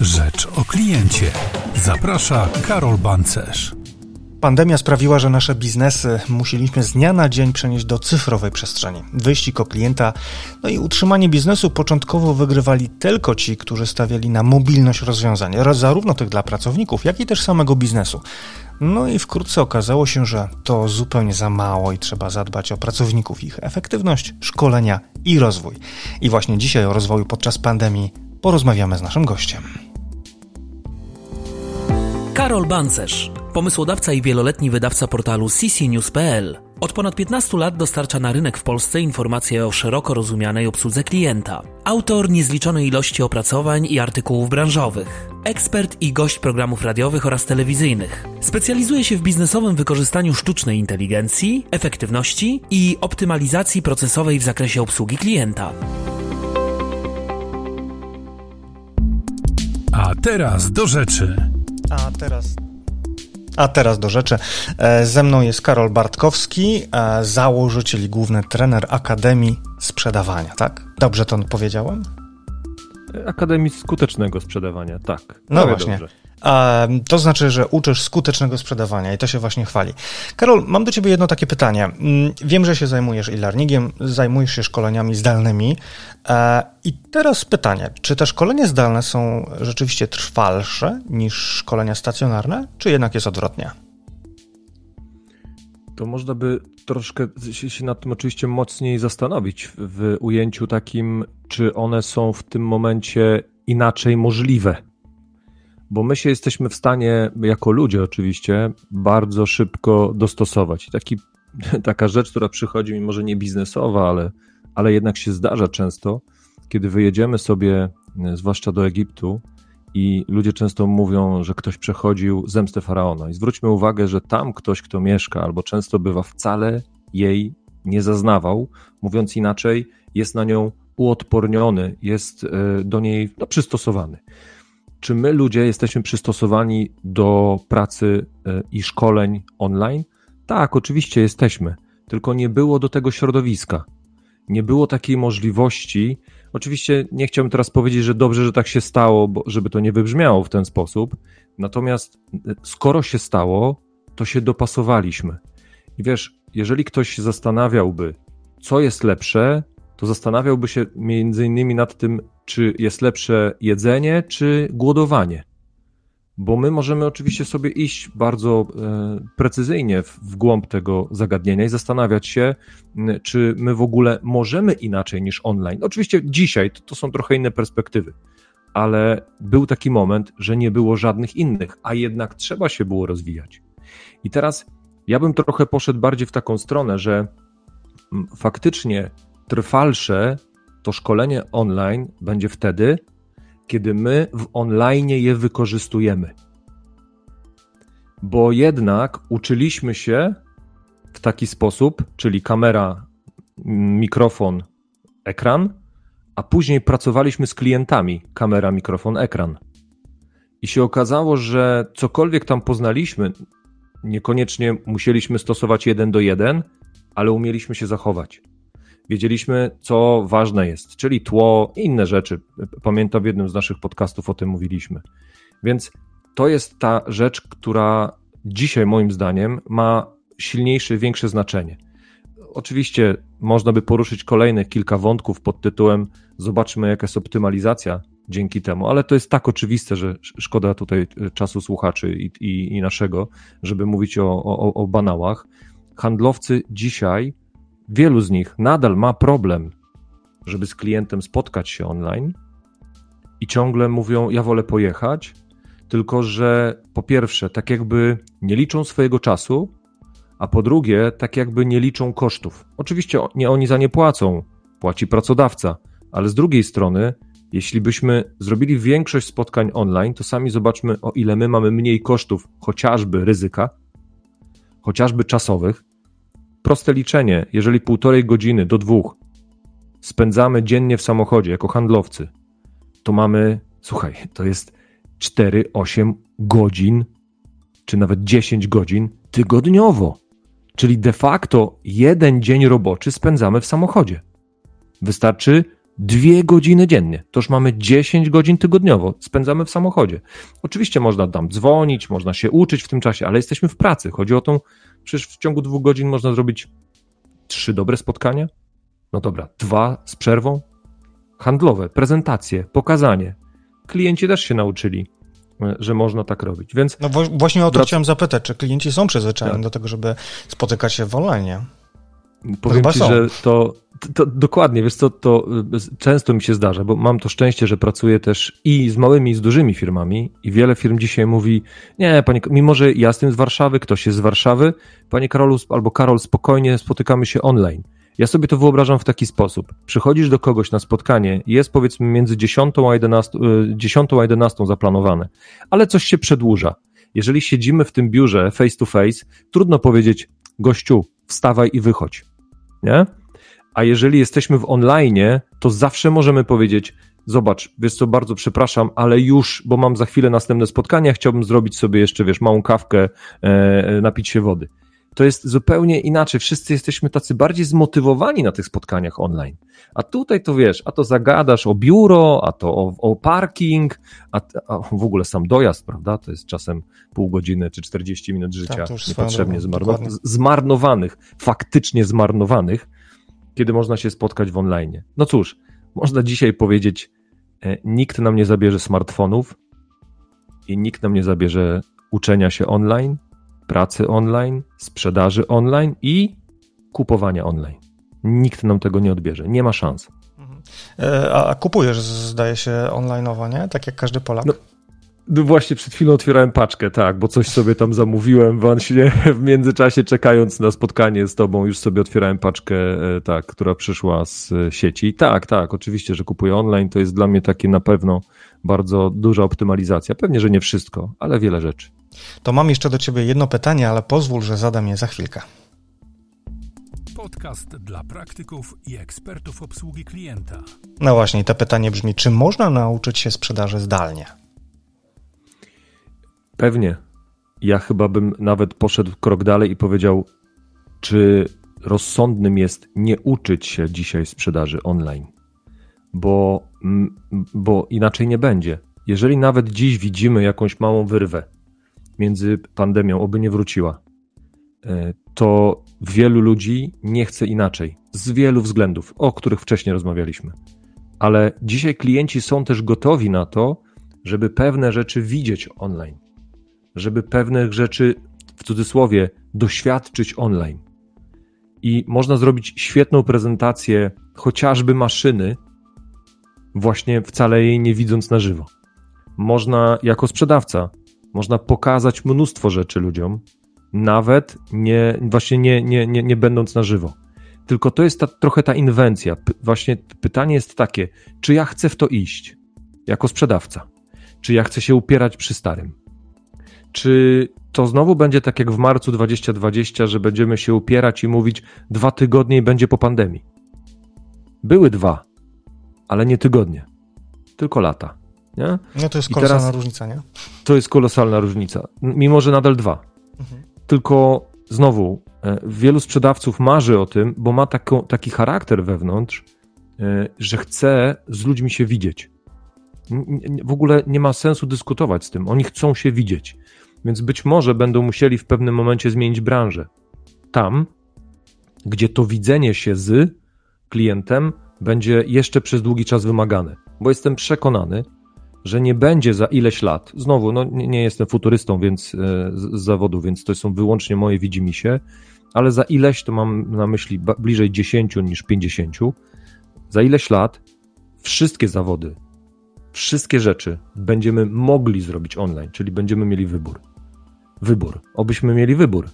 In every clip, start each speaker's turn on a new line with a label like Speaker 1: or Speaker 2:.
Speaker 1: Rzecz o kliencie. Zaprasza Karol Bancerz.
Speaker 2: Pandemia sprawiła, że nasze biznesy musieliśmy z dnia na dzień przenieść do cyfrowej przestrzeni. Wyścig o klienta, no i utrzymanie biznesu początkowo wygrywali tylko ci, którzy stawiali na mobilność rozwiązań, zarówno tych dla pracowników, jak i też samego biznesu. No i wkrótce okazało się, że to zupełnie za mało i trzeba zadbać o pracowników, ich efektywność, szkolenia i rozwój. I właśnie dzisiaj o rozwoju podczas pandemii porozmawiamy z naszym gościem.
Speaker 3: Karol Bancerz, pomysłodawca i wieloletni wydawca portalu ccnews.pl. Od ponad 15 lat dostarcza na rynek w Polsce informacje o szeroko rozumianej obsłudze klienta. Autor niezliczonej ilości opracowań i artykułów branżowych. Ekspert i gość programów radiowych oraz telewizyjnych. Specjalizuje się w biznesowym wykorzystaniu sztucznej inteligencji, efektywności i optymalizacji procesowej w zakresie obsługi klienta.
Speaker 1: A teraz do rzeczy.
Speaker 2: A teraz a teraz do rzeczy. E, ze mną jest Karol Bartkowski, e, założyciel i główny trener Akademii Sprzedawania, tak? Dobrze to powiedziałem?
Speaker 4: Akademii Skutecznego Sprzedawania, tak.
Speaker 2: No właśnie. Dobrze. To znaczy, że uczysz skutecznego sprzedawania i to się właśnie chwali. Karol, mam do ciebie jedno takie pytanie. Mm, wiem, że się zajmujesz e-learningiem, zajmujesz się szkoleniami zdalnymi. E, I teraz pytanie, czy te szkolenia zdalne są rzeczywiście trwalsze niż szkolenia stacjonarne, czy jednak jest odwrotnie?
Speaker 4: To można by troszkę się nad tym oczywiście mocniej zastanowić w ujęciu takim, czy one są w tym momencie inaczej możliwe bo my się jesteśmy w stanie, jako ludzie oczywiście, bardzo szybko dostosować. Taki, taka rzecz, która przychodzi mi może nie biznesowa, ale, ale jednak się zdarza często, kiedy wyjedziemy sobie, e, zwłaszcza do Egiptu, i ludzie często mówią, że ktoś przechodził zemstę faraona. I zwróćmy uwagę, że tam ktoś, kto mieszka, albo często bywa, wcale jej nie zaznawał. Mówiąc inaczej, jest na nią uodporniony, jest e, do niej no, przystosowany. Czy my ludzie jesteśmy przystosowani do pracy e, i szkoleń online? Tak, oczywiście jesteśmy, tylko nie było do tego środowiska. Nie było takiej możliwości. Oczywiście nie chciałbym teraz powiedzieć, że dobrze, że tak się stało, bo żeby to nie wybrzmiało w ten sposób. Natomiast e, skoro się stało, to się dopasowaliśmy. I wiesz, jeżeli ktoś się zastanawiałby, co jest lepsze, to zastanawiałby się między innymi nad tym, czy jest lepsze jedzenie, czy głodowanie. Bo my możemy oczywiście sobie iść bardzo e, precyzyjnie w, głąb tego zagadnienia i zastanawiać się, czy my w ogóle możemy inaczej niż online. Oczywiście dzisiaj to, to są trochę inne perspektywy, ale był taki moment, że nie było żadnych innych, a jednak trzeba się było rozwijać. I teraz ja bym trochę poszedł bardziej w taką stronę, że faktycznie trwalsze to szkolenie online będzie wtedy, kiedy my w online je wykorzystujemy. Bo jednak uczyliśmy się w taki sposób, czyli kamera, mikrofon, ekran, a później pracowaliśmy z klientami, kamera, mikrofon, ekran. I się okazało, że cokolwiek tam poznaliśmy, niekoniecznie musieliśmy stosować jeden do jeden, ale umieliśmy się zachować. Wiedzieliśmy, co ważne jest, czyli tło i inne rzeczy. Pamiętam w jednym z naszych podcastów o tym mówiliśmy. Więc to jest ta rzecz, która dzisiaj moim zdaniem ma silniejsze, większe znaczenie. Oczywiście można by poruszyć kolejne kilka wątków pod tytułem Zobaczmy, jaka jest optymalizacja dzięki temu, ale to jest tak oczywiste, że szkoda tutaj czasu słuchaczy i, i, i naszego, żeby mówić o, o, o banałach. Handlowcy dzisiaj wielu z nich nadal ma problem, żeby z klientem spotkać się online i ciągle mówią: Ja wolę pojechać, tylko że po pierwsze, tak jakby nie liczą swojego czasu, a po drugie, tak jakby nie liczą kosztów. Oczywiście nie oni za nie płacą, płaci pracodawca, ale z drugiej strony, jeśli byśmy zrobili większość spotkań online, to sami zobaczmy, o ile my mamy mniej kosztów, chociażby ryzyka, chociażby czasowych, Proste liczenie, jeżeli półtorej godziny do dwóch spędzamy dziennie w samochodzie jako handlowcy, to mamy, słuchaj, to jest 4-8 godzin, czy nawet 10 godzin tygodniowo. Czyli de facto jeden dzień roboczy spędzamy w samochodzie. Wystarczy Dwie godziny dziennie. To już mamy 10 godzin tygodniowo. Spędzamy w samochodzie. Oczywiście można tam dzwonić, można się uczyć w tym czasie, ale jesteśmy w pracy. Chodzi o tą, przecież w ciągu dwóch godzin można zrobić trzy dobre spotkania. No dobra, dwa z przerwą. Handlowe, prezentacje, pokazanie. Klienci też się nauczyli, e, że można tak robić. Więc
Speaker 2: no właśnie o to chciałem zapytać, czy klienci są przyzwyczajeni tak. do tego, żeby spotykać się w online?
Speaker 4: Powiem ci, są. że to, to, dokładnie, wiesz co, to y, często mi się zdarza, bo mam to szczęście, że pracuję też i z małymi, i z dużymi firmami i wiele firm dzisiaj mówi, nie, panie, mimo że ja jestem z Warszawy, ktoś jest z Warszawy, panie Karolu albo Karol, spokojnie spotykamy się online. Ja sobie to wyobrażam w taki sposób. Przychodzisz do kogoś na spotkanie, jest powiedzmy między 10 a 11, 10 y, a 11 zaplanowane, ale coś się przedłuża. Jeżeli siedzimy w tym biurze face to face, trudno powiedzieć, gościu, wstawaj i wychodź. Nie? A jeżeli jesteśmy w online, to zawsze możemy powiedzieć: Zobacz, wiesz co, bardzo przepraszam, ale już, bo mam za chwilę następne spotkanie, chciałbym zrobić sobie jeszcze, wiesz, małą kawkę, e, napić się wody to jest zupełnie inaczej. Wszyscy jesteśmy tacy bardziej zmotywowani na tych spotkaniach online. A tutaj to wiesz, a to zagadasz o biuro, a to o, o parking, a, a, w ogóle sam dojazd, prawda? To jest czasem pół godziny czy 40 minut życia tak, niepotrzebnie zmarno, zmarnowanych, faktycznie zmarnowanych, kiedy można się spotkać w online. No cóż, można dzisiaj powiedzieć, e, nikt nam nie zabierze smartfonów i nikt nam nie zabierze uczenia się online, pracy online, sprzedaży online i kupowania online. Nikt nam tego nie odbierze. Nie ma szans. Mhm.
Speaker 2: E, a kupujesz, zdaje się, online'owo, nie? Tak jak każdy Polak. No,
Speaker 4: no właśnie przed chwilą otwierałem paczkę, tak, bo coś sobie tam zamówiłem właśnie w międzyczasie czekając na spotkanie z tobą już sobie otwierałem paczkę, e, tak, która przyszła z sieci. Tak, tak, oczywiście, że kupuję online, to jest dla mnie takie na pewno bardzo duża optymalizacja. Pewnie, że nie wszystko, ale wiele rzeczy.
Speaker 2: To mam jeszcze do Ciebie jedno pytanie, ale pozwól, że zadam je za chwilkę.
Speaker 1: Podcast dla praktyków i ekspertów obsługi klienta.
Speaker 2: No właśnie, to pytanie brzmi: czy można nauczyć się sprzedaży zdalnie?
Speaker 4: Pewnie. Ja chyba bym nawet poszedł krok dalej i powiedział, czy rozsądnym jest nie uczyć się dzisiaj sprzedaży online, bo, bo inaczej nie będzie. Jeżeli nawet dziś widzimy jakąś małą wyrwę, między pandemią, oby nie wróciła, e, to wielu ludzi nie chce inaczej. Z wielu względów, o których wcześniej rozmawialiśmy. Ale dzisiaj klienci są też gotowi na to, żeby pewne rzeczy widzieć online, żeby pewnych rzeczy, w cudzysłowie, doświadczyć online. I można zrobić świetną prezentację chociażby maszyny, właśnie wcale jej nie widząc na żywo. Można jako sprzedawca można pokazać mnóstwo rzeczy ludziom, nawet nie, właśnie nie, nie, nie, nie będąc na żywo. Tylko to jest ta, trochę ta inwencja. P właśnie pytanie jest takie, czy ja chcę w to iść jako sprzedawca? Czy ja chcę się upierać przy starym? Czy to znowu będzie tak jak w marcu 2020, że będziemy się upierać i mówić dwa tygodnie i będzie po pandemii? Były dwa, ale nie tygodnie, tylko lata. Nie?
Speaker 2: No to jest kolosalna teraz, różnica, nie?
Speaker 4: To jest kolosalna różnica, mimo że nadal dwa. Mhm. Tylko znowu, e, wielu sprzedawców marzy o tym, bo ma taki charakter wewnątrz, e, że chce z ludźmi się widzieć. W ogóle nie ma sensu dyskutować z tym. Oni chcą się widzieć. Więc być może będą musieli w pewnym momencie zmienić branżę. Tam, gdzie to widzenie się z klientem będzie jeszcze przez długi czas wymagane. Bo jestem przekonany, że nie będzie za ileś lat, znowu, no nie, nie jestem futurystą więc, e, z, z, zawodu, więc to są wyłącznie moje widzimisię, ale za ileś, to mam na myśli bliżej 10 niż 50, za ileś lat wszystkie zawody, wszystkie rzeczy będziemy mogli zrobić online, czyli będziemy mieli wybór. Wybór. Obyśmy mieli wybór.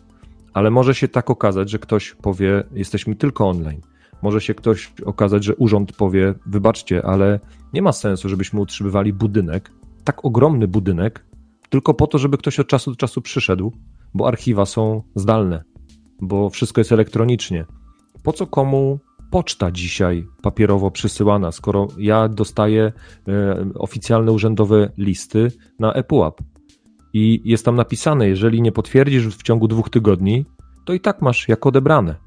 Speaker 4: Ale może się tak okazać, że ktoś powie, jesteśmy tylko online może się ktoś okazać, że urząd powie: Wybaczcie, ale nie ma sensu, żebyśmy utrzymywali budynek, tak ogromny budynek, tylko po to, żeby ktoś od czasu do czasu przyszedł, bo archiwa są zdalne, bo wszystko jest elektronicznie. Po co komu poczta dzisiaj papierowo przysyłana, skoro ja dostaję e, oficjalne urzędowe listy na ePUAP i jest tam napisane, jeżeli nie potwierdzisz w ciągu dwóch tygodni, to i tak masz jako odebrane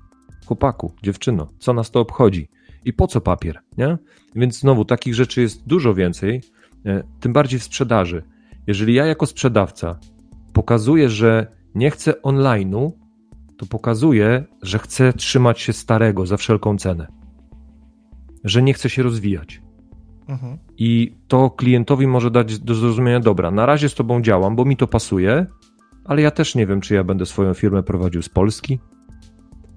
Speaker 4: chłopaku, dziewczyno, co nas to obchodzi? I po co papier, nie? Więc znowu takich rzeczy jest dużo więcej, e, tym bardziej w sprzedaży. Jeżeli ja jako sprzedawca pokazuję, że nie chcę online'u, to pokazuję, że chcę trzymać się starego za wszelką cenę. Że nie chcę się rozwijać. Mhm. I to klientowi może dać do zrozumienia, dobra, na razie z tobą działam, bo mi to pasuje, ale ja też nie wiem, czy ja będę swoją firmę prowadził z Polski,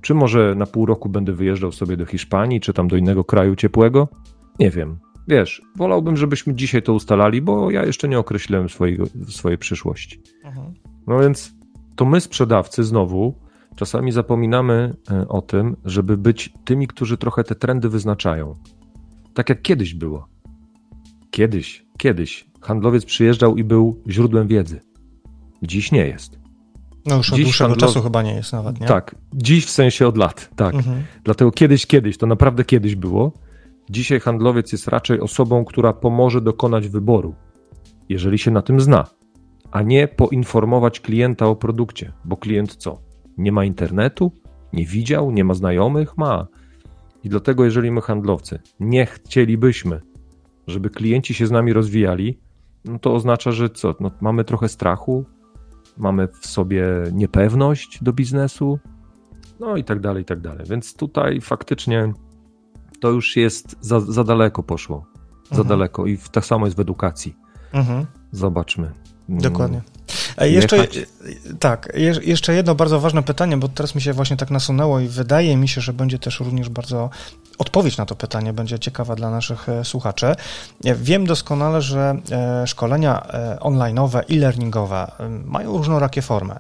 Speaker 4: czy może na pół roku będę wyjeżdżał sobie do Hiszpanii, czy tam do innego kraju ciepłego? Nie wiem. Wiesz, wolałbym, żebyśmy dzisiaj to ustalali, bo ja jeszcze nie określiłem swojego, swojej przyszłości. Mhm. No więc to my, sprzedawcy, znowu czasami zapominamy e, o tym, żeby być tymi, którzy trochę te trendy wyznaczają. Tak jak kiedyś było. Kiedyś, kiedyś handlowiec przyjeżdżał i był źródłem wiedzy. Dziś nie jest.
Speaker 2: No już od dziś dłuższego czasu chyba nie jest nawet, nie?
Speaker 4: Tak, dziś w sensie od lat, tak. Mhm. Dlatego kiedyś, kiedyś, to naprawdę kiedyś było. Dzisiaj handlowiec jest raczej osobą, która pomoże dokonać wyboru, jeżeli się na tym zna, a nie poinformować klienta o produkcie, bo klient co? Nie ma internetu? Nie widział? Nie ma znajomych? Ma. I dlatego, jeżeli my handlowcy nie chcielibyśmy, żeby klienci się z nami rozwijali, no to oznacza, że co? No, mamy trochę strachu, mamy w sobie niepewność do biznesu, no i tak dalej, i tak dalej. Więc tutaj faktycznie to już jest za, za daleko poszło. Za mhm. daleko i tak samo jest w edukacji. Mhm. Zobaczmy.
Speaker 2: Dokładnie. Jeszcze, tak, jeszcze jedno bardzo ważne pytanie, bo teraz mi się właśnie tak nasunęło i wydaje mi się, że będzie też również bardzo odpowiedź na to pytanie będzie ciekawa dla naszych e, słuchaczy. Wiem doskonale, że e, szkolenia e, online'owe, e-learningowe mają różnorakie formy.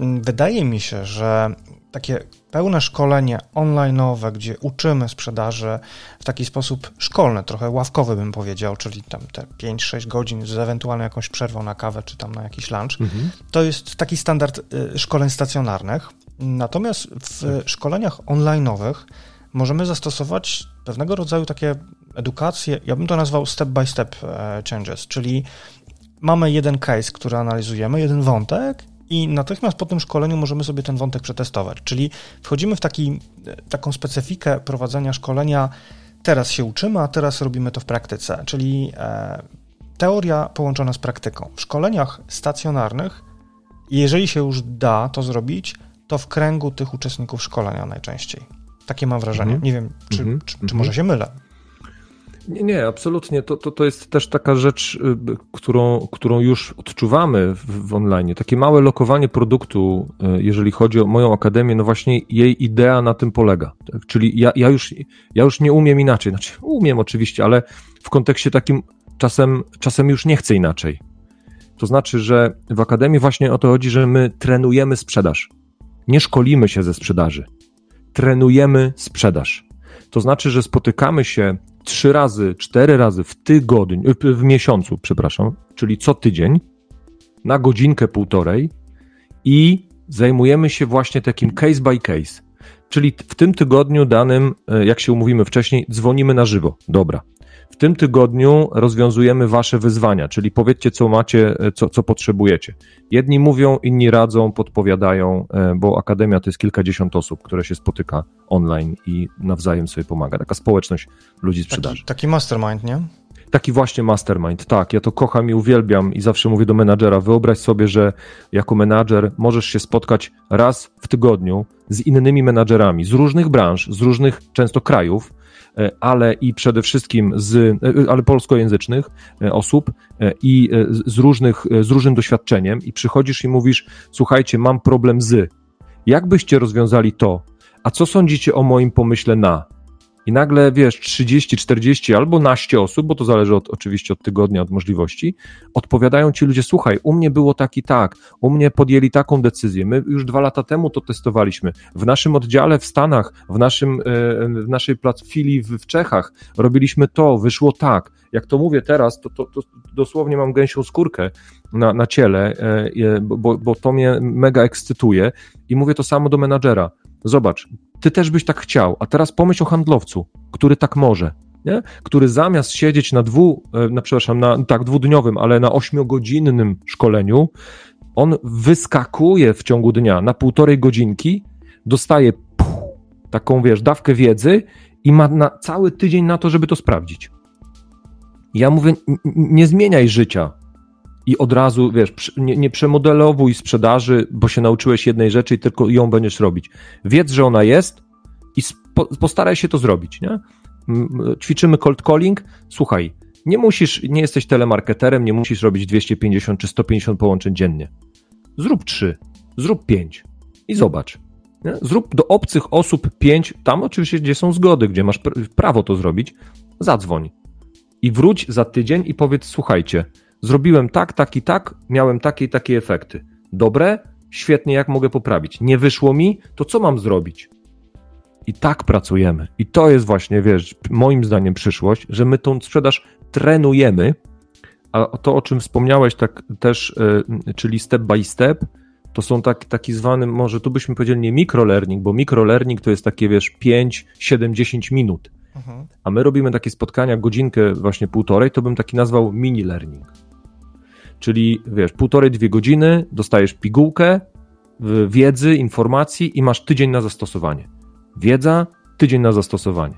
Speaker 2: Mm, wydaje mi się, że takie pełne szkolenie online'owe, gdzie uczymy sprzedaży w taki sposób szkolny, trochę ławkowy bym powiedział, czyli tam te 5-6 godzin z ewentualnie jakąś przerwą na kawę czy tam na jakiś lunch, mhm. to jest taki standard y, szkoleń stacjonarnych. Natomiast w tak. szkoleniach online'owych możemy zastosować pewnego rodzaju takie edukacje, ja bym to nazwał step by step e, changes, czyli mamy jeden case, który analizujemy, jeden wątek i natychmiast po tym szkoleniu możemy sobie ten wątek przetestować. Czyli wchodzimy w taki, taką specyfikę prowadzenia szkolenia. Teraz się uczymy, a teraz robimy to w praktyce, czyli e, teoria połączona z praktyką. W szkoleniach stacjonarnych, jeżeli się już da to zrobić, to w kręgu tych uczestników szkolenia najczęściej. Takie mam wrażenie. Mm -hmm. Nie wiem, czy, mm -hmm. czy, czy, mhm. może się mylę.
Speaker 4: Nie, nie, absolutnie. To, to, to jest też taka rzecz, y, którą, którą już odczuwamy w, w online. Takie małe lokowanie produktu, y, jeżeli chodzi o moją akademię, no właśnie jej idea na tym polega. Tak? Czyli ja, ja, już, ja już nie umiem inaczej. Znaczy, umiem oczywiście, ale w kontekście takim czasem, czasem już nie chcę inaczej. To znaczy, że w akademii właśnie o to chodzi, że my trenujemy sprzedaż. Nie szkolimy się ze sprzedaży. Trenujemy sprzedaż. To znaczy, że spotykamy się trzy razy, cztery razy w tygodniu, w miesiącu, przepraszam, czyli co tydzień, na godzinkę, półtorej i zajmujemy się właśnie takim case by case. Czyli w tym tygodniu danym, e, jak się umówimy wcześniej, dzwonimy na żywo. Dobra. W tym tygodniu rozwiązujemy wasze wyzwania, czyli powiedzcie, co macie, e, co, co potrzebujecie. Jedni mówią, inni radzą, podpowiadają, e, bo Akademia to jest kilkadziesiąt osób, które się spotyka online i nawzajem sobie pomaga. Taka społeczność ludzi sprzedaży.
Speaker 2: Taki, taki mastermind, nie?
Speaker 4: Taki właśnie mastermind, tak. Ja to kocham i uwielbiam i zawsze mówię do menadżera, wyobraź sobie, że jako menadżer możesz się spotkać raz w tygodniu z innymi menadżerami z różnych branż, z różnych często krajów, ale i przede wszystkim z, e, ale polskojęzycznych e, osób i z, różnych, z różnym doświadczeniem. I przychodzisz i mówisz, słuchajcie, mam problem z, jak byście rozwiązali to, a co sądzicie o moim pomyśle na? I nagle, wiesz, 30, 40 albo naście osób, bo to zależy od, oczywiście od tygodnia, od możliwości, odpowiadają ci ludzie, słuchaj, u mnie było tak i tak, u mnie podjęli taką decyzję, my już dwa lata temu to testowaliśmy, w naszym oddziale w Stanach, w, naszym, e, w naszej filii w, w Czechach robiliśmy to, wyszło tak. Jak to mówię teraz, to, to, to dosłownie mam gęsią skórkę na, na ciele, e, bo, bo to mnie mega ekscytuje i mówię to samo do menadżera. Zobacz, ty też byś tak chciał, a teraz pomyśl o handlowcu, który tak może, nie? który zamiast siedzieć na dwu, e, na, przepraszam, na tak dwudniowym, ale na ośmiogodzinnym szkoleniu, on wyskakuje w ciągu dnia na półtorej godzinki, dostaje puh, taką, wiesz, dawkę wiedzy i ma na cały tydzień na to, żeby to sprawdzić. Ja mówię, nie zmieniaj życia i od razu, wiesz, nie, nie przemodelowuj sprzedaży, bo się nauczyłeś jednej rzeczy i tylko ją będziesz robić. Wiedz, że ona jest i postaraj się to zrobić, nie? Ćwiczymy cold calling, słuchaj, nie musisz, nie jesteś telemarketerem, nie musisz robić 250 czy 150 połączeń dziennie. Zrób 3, zrób 5 i zobacz. Nie? Zrób do obcych osób 5, tam oczywiście, gdzie są zgody, gdzie masz prawo to zrobić, zadzwoń. I wróć za tydzień i powiedz: Słuchajcie, zrobiłem tak, tak i tak, miałem takie i takie efekty. Dobre? Świetnie, jak mogę poprawić? Nie wyszło mi, to co mam zrobić? I tak pracujemy. I to jest właśnie, wiesz, moim zdaniem przyszłość, że my tą sprzedaż trenujemy, a to, o czym wspomniałeś tak też, yy, czyli step by step, to są tak, taki zwany, może tu byśmy powiedzieli nie microlearning, bo microlearning to jest takie, wiesz, 5, 7, 10 minut. Mhm. A my robimy takie spotkania, godzinkę, właśnie półtorej, to bym taki nazwał mini learning. Czyli, wiesz, półtorej, dwie godziny, dostajesz pigułkę wiedzy, informacji i masz tydzień na zastosowanie. Wiedza, tydzień na zastosowanie.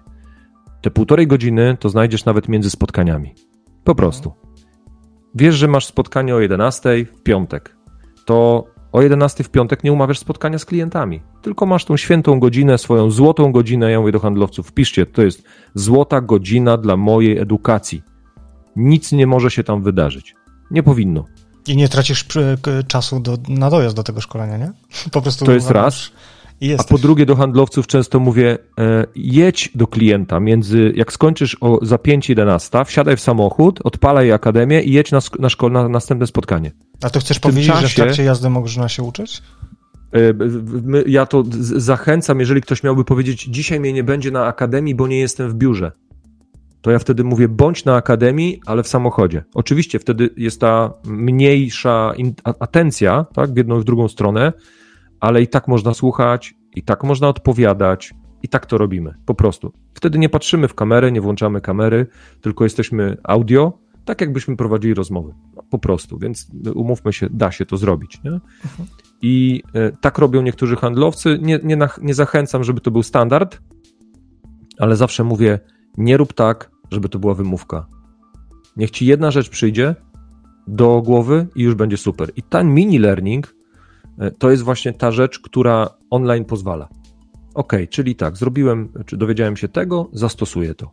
Speaker 4: Te półtorej godziny to znajdziesz nawet między spotkaniami. Po prostu. Wiesz, że masz spotkanie o 11 w piątek. To o 11 w piątek nie umawiasz spotkania z klientami, tylko masz tą świętą godzinę, swoją złotą godzinę. Ja mówię do handlowców, piszcie, to jest złota godzina dla mojej edukacji. Nic nie może się tam wydarzyć. Nie powinno.
Speaker 2: I nie tracisz czasu do, na dojazd do tego szkolenia, nie?
Speaker 4: Po prostu. To jest raz. A po drugie do handlowców często mówię, e, jedź do klienta między, jak skończysz o, za 5-11, wsiadaj w samochód, odpalaj akademię i jedź na, na, na następne spotkanie.
Speaker 2: A to chcesz powiedzieć, czasie, że w trakcie jazdy można się uczyć?
Speaker 4: E, ja to zachęcam, jeżeli ktoś miałby powiedzieć, dzisiaj mnie nie będzie na akademii, bo nie jestem w biurze. To ja wtedy mówię, bądź na akademii, ale w samochodzie. Oczywiście wtedy jest ta mniejsza atencja, tak, w jedną i w drugą stronę, ale i tak można słuchać, i tak można odpowiadać, i tak to robimy, po prostu. Wtedy nie patrzymy w kamerę, nie włączamy kamery, tylko jesteśmy audio, tak jakbyśmy prowadzili rozmowy, no, po prostu, więc umówmy się, da się to zrobić. Nie? Mhm. I e, tak robią niektórzy handlowcy. Nie, nie, nie zachęcam, żeby to był standard, ale zawsze mówię, nie rób tak, żeby to była wymówka. Niech ci jedna rzecz przyjdzie do głowy i już będzie super. I ten mini learning E, to jest właśnie ta rzecz, która online pozwala. Ok, czyli tak, zrobiłem, czy dowiedziałem się tego, zastosuję to.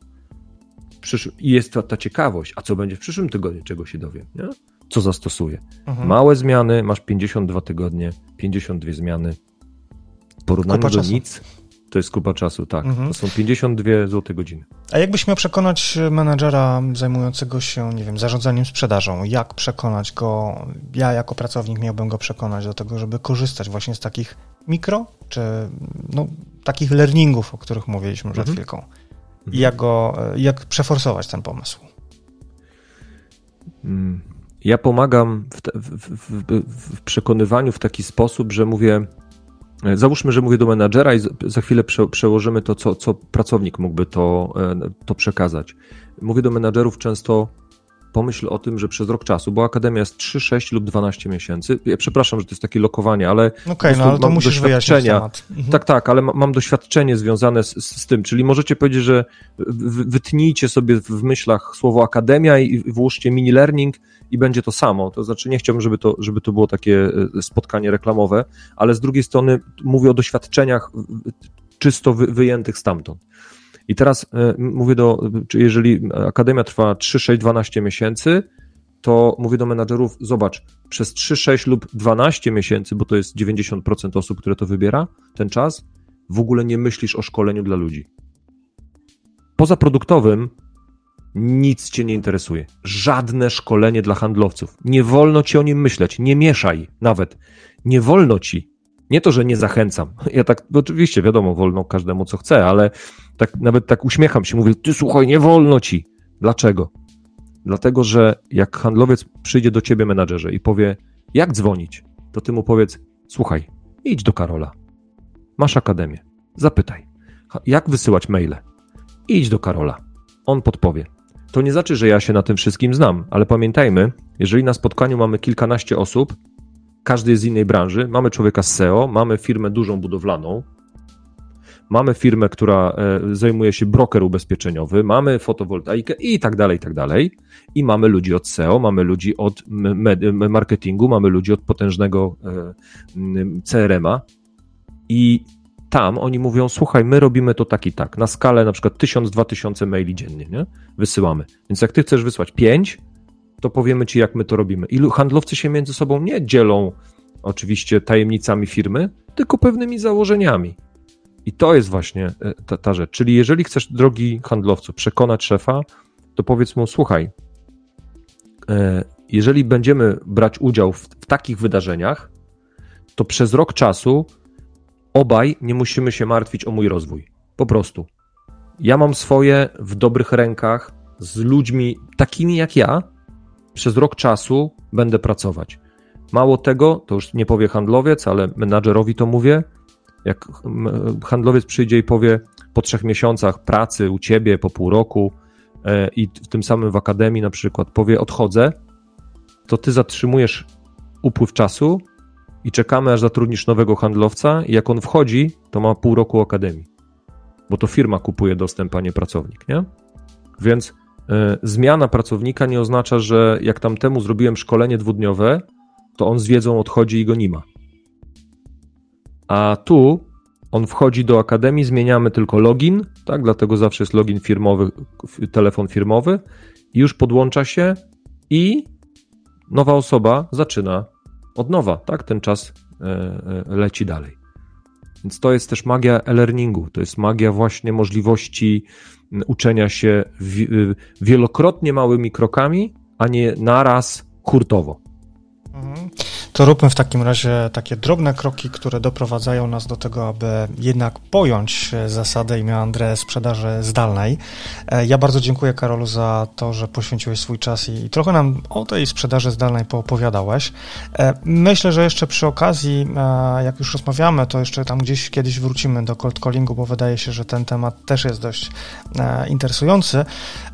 Speaker 4: I jest ta, ta ciekawość, a co będzie w przyszłym tygodniu, czego się dowiem, nie? co zastosuję. Mhm. Małe zmiany, masz 52 tygodnie, 52 zmiany. W porównaniu do nic, to jest kupa czasu, tak. Mhm. To są 52 złote godziny.
Speaker 2: A jakbyś miał przekonać menadżera zajmującego się, nie wiem, zarządzaniem sprzedażą, jak przekonać go, ja jako pracownik miałbym go przekonać do tego, żeby korzystać właśnie z takich mikro, czy no, takich learningów, o których mówiliśmy przed mhm. chwilką. I mhm. jak go, jak przeforsować ten pomysł?
Speaker 4: Mm. Ja pomagam w, te, w, w, w przekonywaniu w taki sposób, że mówię, załóżmy, że mówię do menadżera i za chwilę przełożymy to, co, co pracownik mógłby to, e, to przekazać. Mówię do menadżerów często, pomyśl o tym, że przez rok czasu, bo akademia jest 3, 6 lub 12 miesięcy. Ja przepraszam, że to jest takie lokowanie, ale.
Speaker 2: Okej, okay, no ale to musisz doświadczenia.
Speaker 4: Mhm. Tak, tak, ale mam doświadczenie związane z, z, tym. Czyli możecie powiedzieć, że wytnijcie sobie w myślach słowo akademia i włóżcie mini learning i będzie to samo. To znaczy, nie chciałbym, żeby to, żeby to było takie e, spotkanie reklamowe, ale z drugiej strony mówię o doświadczeniach czysto wyjętych stamtąd. I teraz e, mówię do, jeżeli akademia trwa 3, 6, 12 miesięcy, to mówię do menadżerów, zobacz, przez 3, 6 lub 12 miesięcy, bo to jest 90% osób, które to wybiera, ten czas, w ogóle nie myślisz o szkoleniu dla ludzi. Poza produktowym nic cię nie interesuje. Żadne szkolenie dla handlowców. Nie wolno ci o nim myśleć. Nie mieszaj nawet. Nie wolno ci. Nie to, że nie zachęcam. Ja tak, oczywiście, wiadomo, wolno każdemu co chce, ale tak nawet tak uśmiecham się, mówię, ty słuchaj, nie wolno ci. Dlaczego? Dlatego, że jak handlowiec przyjdzie do ciebie menadżerze i powie, jak dzwonić, to ty mu powiedz, słuchaj, idź do Karola. Masz akademię. Zapytaj. Jak wysyłać maile? Idź do Karola. On podpowie. To nie znaczy, że ja się na tym wszystkim znam, ale pamiętajmy, jeżeli na spotkaniu mamy kilkanaście osób, każdy jest z innej branży, mamy człowieka z SEO, mamy firmę dużą budowlaną, mamy firmę, która e, zajmuje się broker ubezpieczeniowy, mamy fotowoltaikę i tak dalej, i tak dalej. I mamy ludzi od SEO, mamy ludzi od marketingu, mamy ludzi od potężnego e, CRM-a i tam oni mówią, słuchaj, my robimy to tak i tak, na skalę na przykład 1000-2000 maili dziennie, nie? Wysyłamy. Więc jak ty chcesz wysłać 5, to powiemy ci, jak my to robimy. I handlowcy się między sobą nie dzielą oczywiście tajemnicami firmy, tylko pewnymi założeniami. I to jest właśnie e, ta, ta rzecz. Czyli jeżeli chcesz, drogi handlowcu, przekonać szefa, to powiedz mu, słuchaj, e, jeżeli będziemy brać udział w, w takich wydarzeniach, to przez rok czasu obaj nie musimy się martwić o mój rozwój. Po prostu. Ja mam swoje w dobrych rękach z ludźmi takimi jak ja. Przez rok czasu będę pracować. Mało tego, to już nie powie handlowiec, ale menadżerowi to mówię. Jak handlowiec przyjdzie i powie po trzech miesiącach pracy u ciebie, po pół roku e, i w tym samym w akademii na przykład powie odchodzę, to ty zatrzymujesz upływ czasu i czekamy, aż zatrudnisz nowego handlowca i jak on wchodzi, to ma pół roku akademii. Bo to firma kupuje dostęp, a nie pracownik, nie? Więc y, zmiana pracownika nie oznacza, że jak tamtemu zrobiłem szkolenie dwudniowe, to on z wiedzą odchodzi i go nie ma. A tu on wchodzi do akademii, zmieniamy tylko login, tak? Dlatego zawsze jest login firmowy, telefon firmowy już podłącza się i nowa osoba zaczyna od nowa, tak? Ten czas e, e, leci dalej. Więc to jest też magia e-learningu, to jest magia właśnie możliwości uczenia się wielokrotnie małymi krokami, a nie naraz hurtowo.
Speaker 2: To róbmy w takim razie takie drobne kroki, które doprowadzają nas do tego, aby jednak pojąć zasadę i meandrę sprzedaży zdalnej. E, ja bardzo dziękuję Karolu za to, że poświęciłeś swój czas i trochę nam o tej sprzedaży zdalnej poopowiadałeś. E, myślę, że jeszcze przy okazji, e, jak już rozmawiamy, to jeszcze tam gdzieś kiedyś wrócimy do cold callingu, bo wydaje się, że ten temat też jest dość interesujący.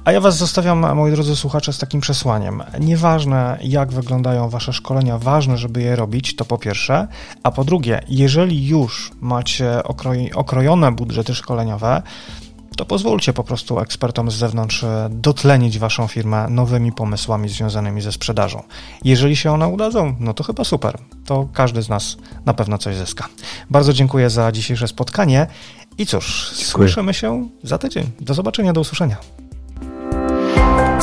Speaker 2: A ja Was zostawiam, moi drodzy słuchacze, z takim przesłaniem. Nieważne, jak wyglądają Wasze szkolenia, ważne, żeby je robić, to po pierwsze. A po drugie, jeżeli już macie okroj, okrojone budżety szkoleniowe, to pozwólcie po prostu ekspertom z zewnątrz e, dotlenić Waszą firmę nowymi pomysłami związanymi ze sprzedażą. Jeżeli się one udadzą, no to chyba super. To każdy z nas na pewno coś zyska. Bardzo dziękuję za dzisiejsze spotkanie i cóż, dziękuję. słyszymy się za tydzień. Do zobaczenia, do usłyszenia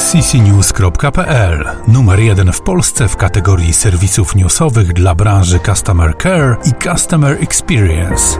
Speaker 1: ccnews.pl Numer jeden w Polsce w kategorii serwisów newsowych dla branży Customer Care i Customer Experience.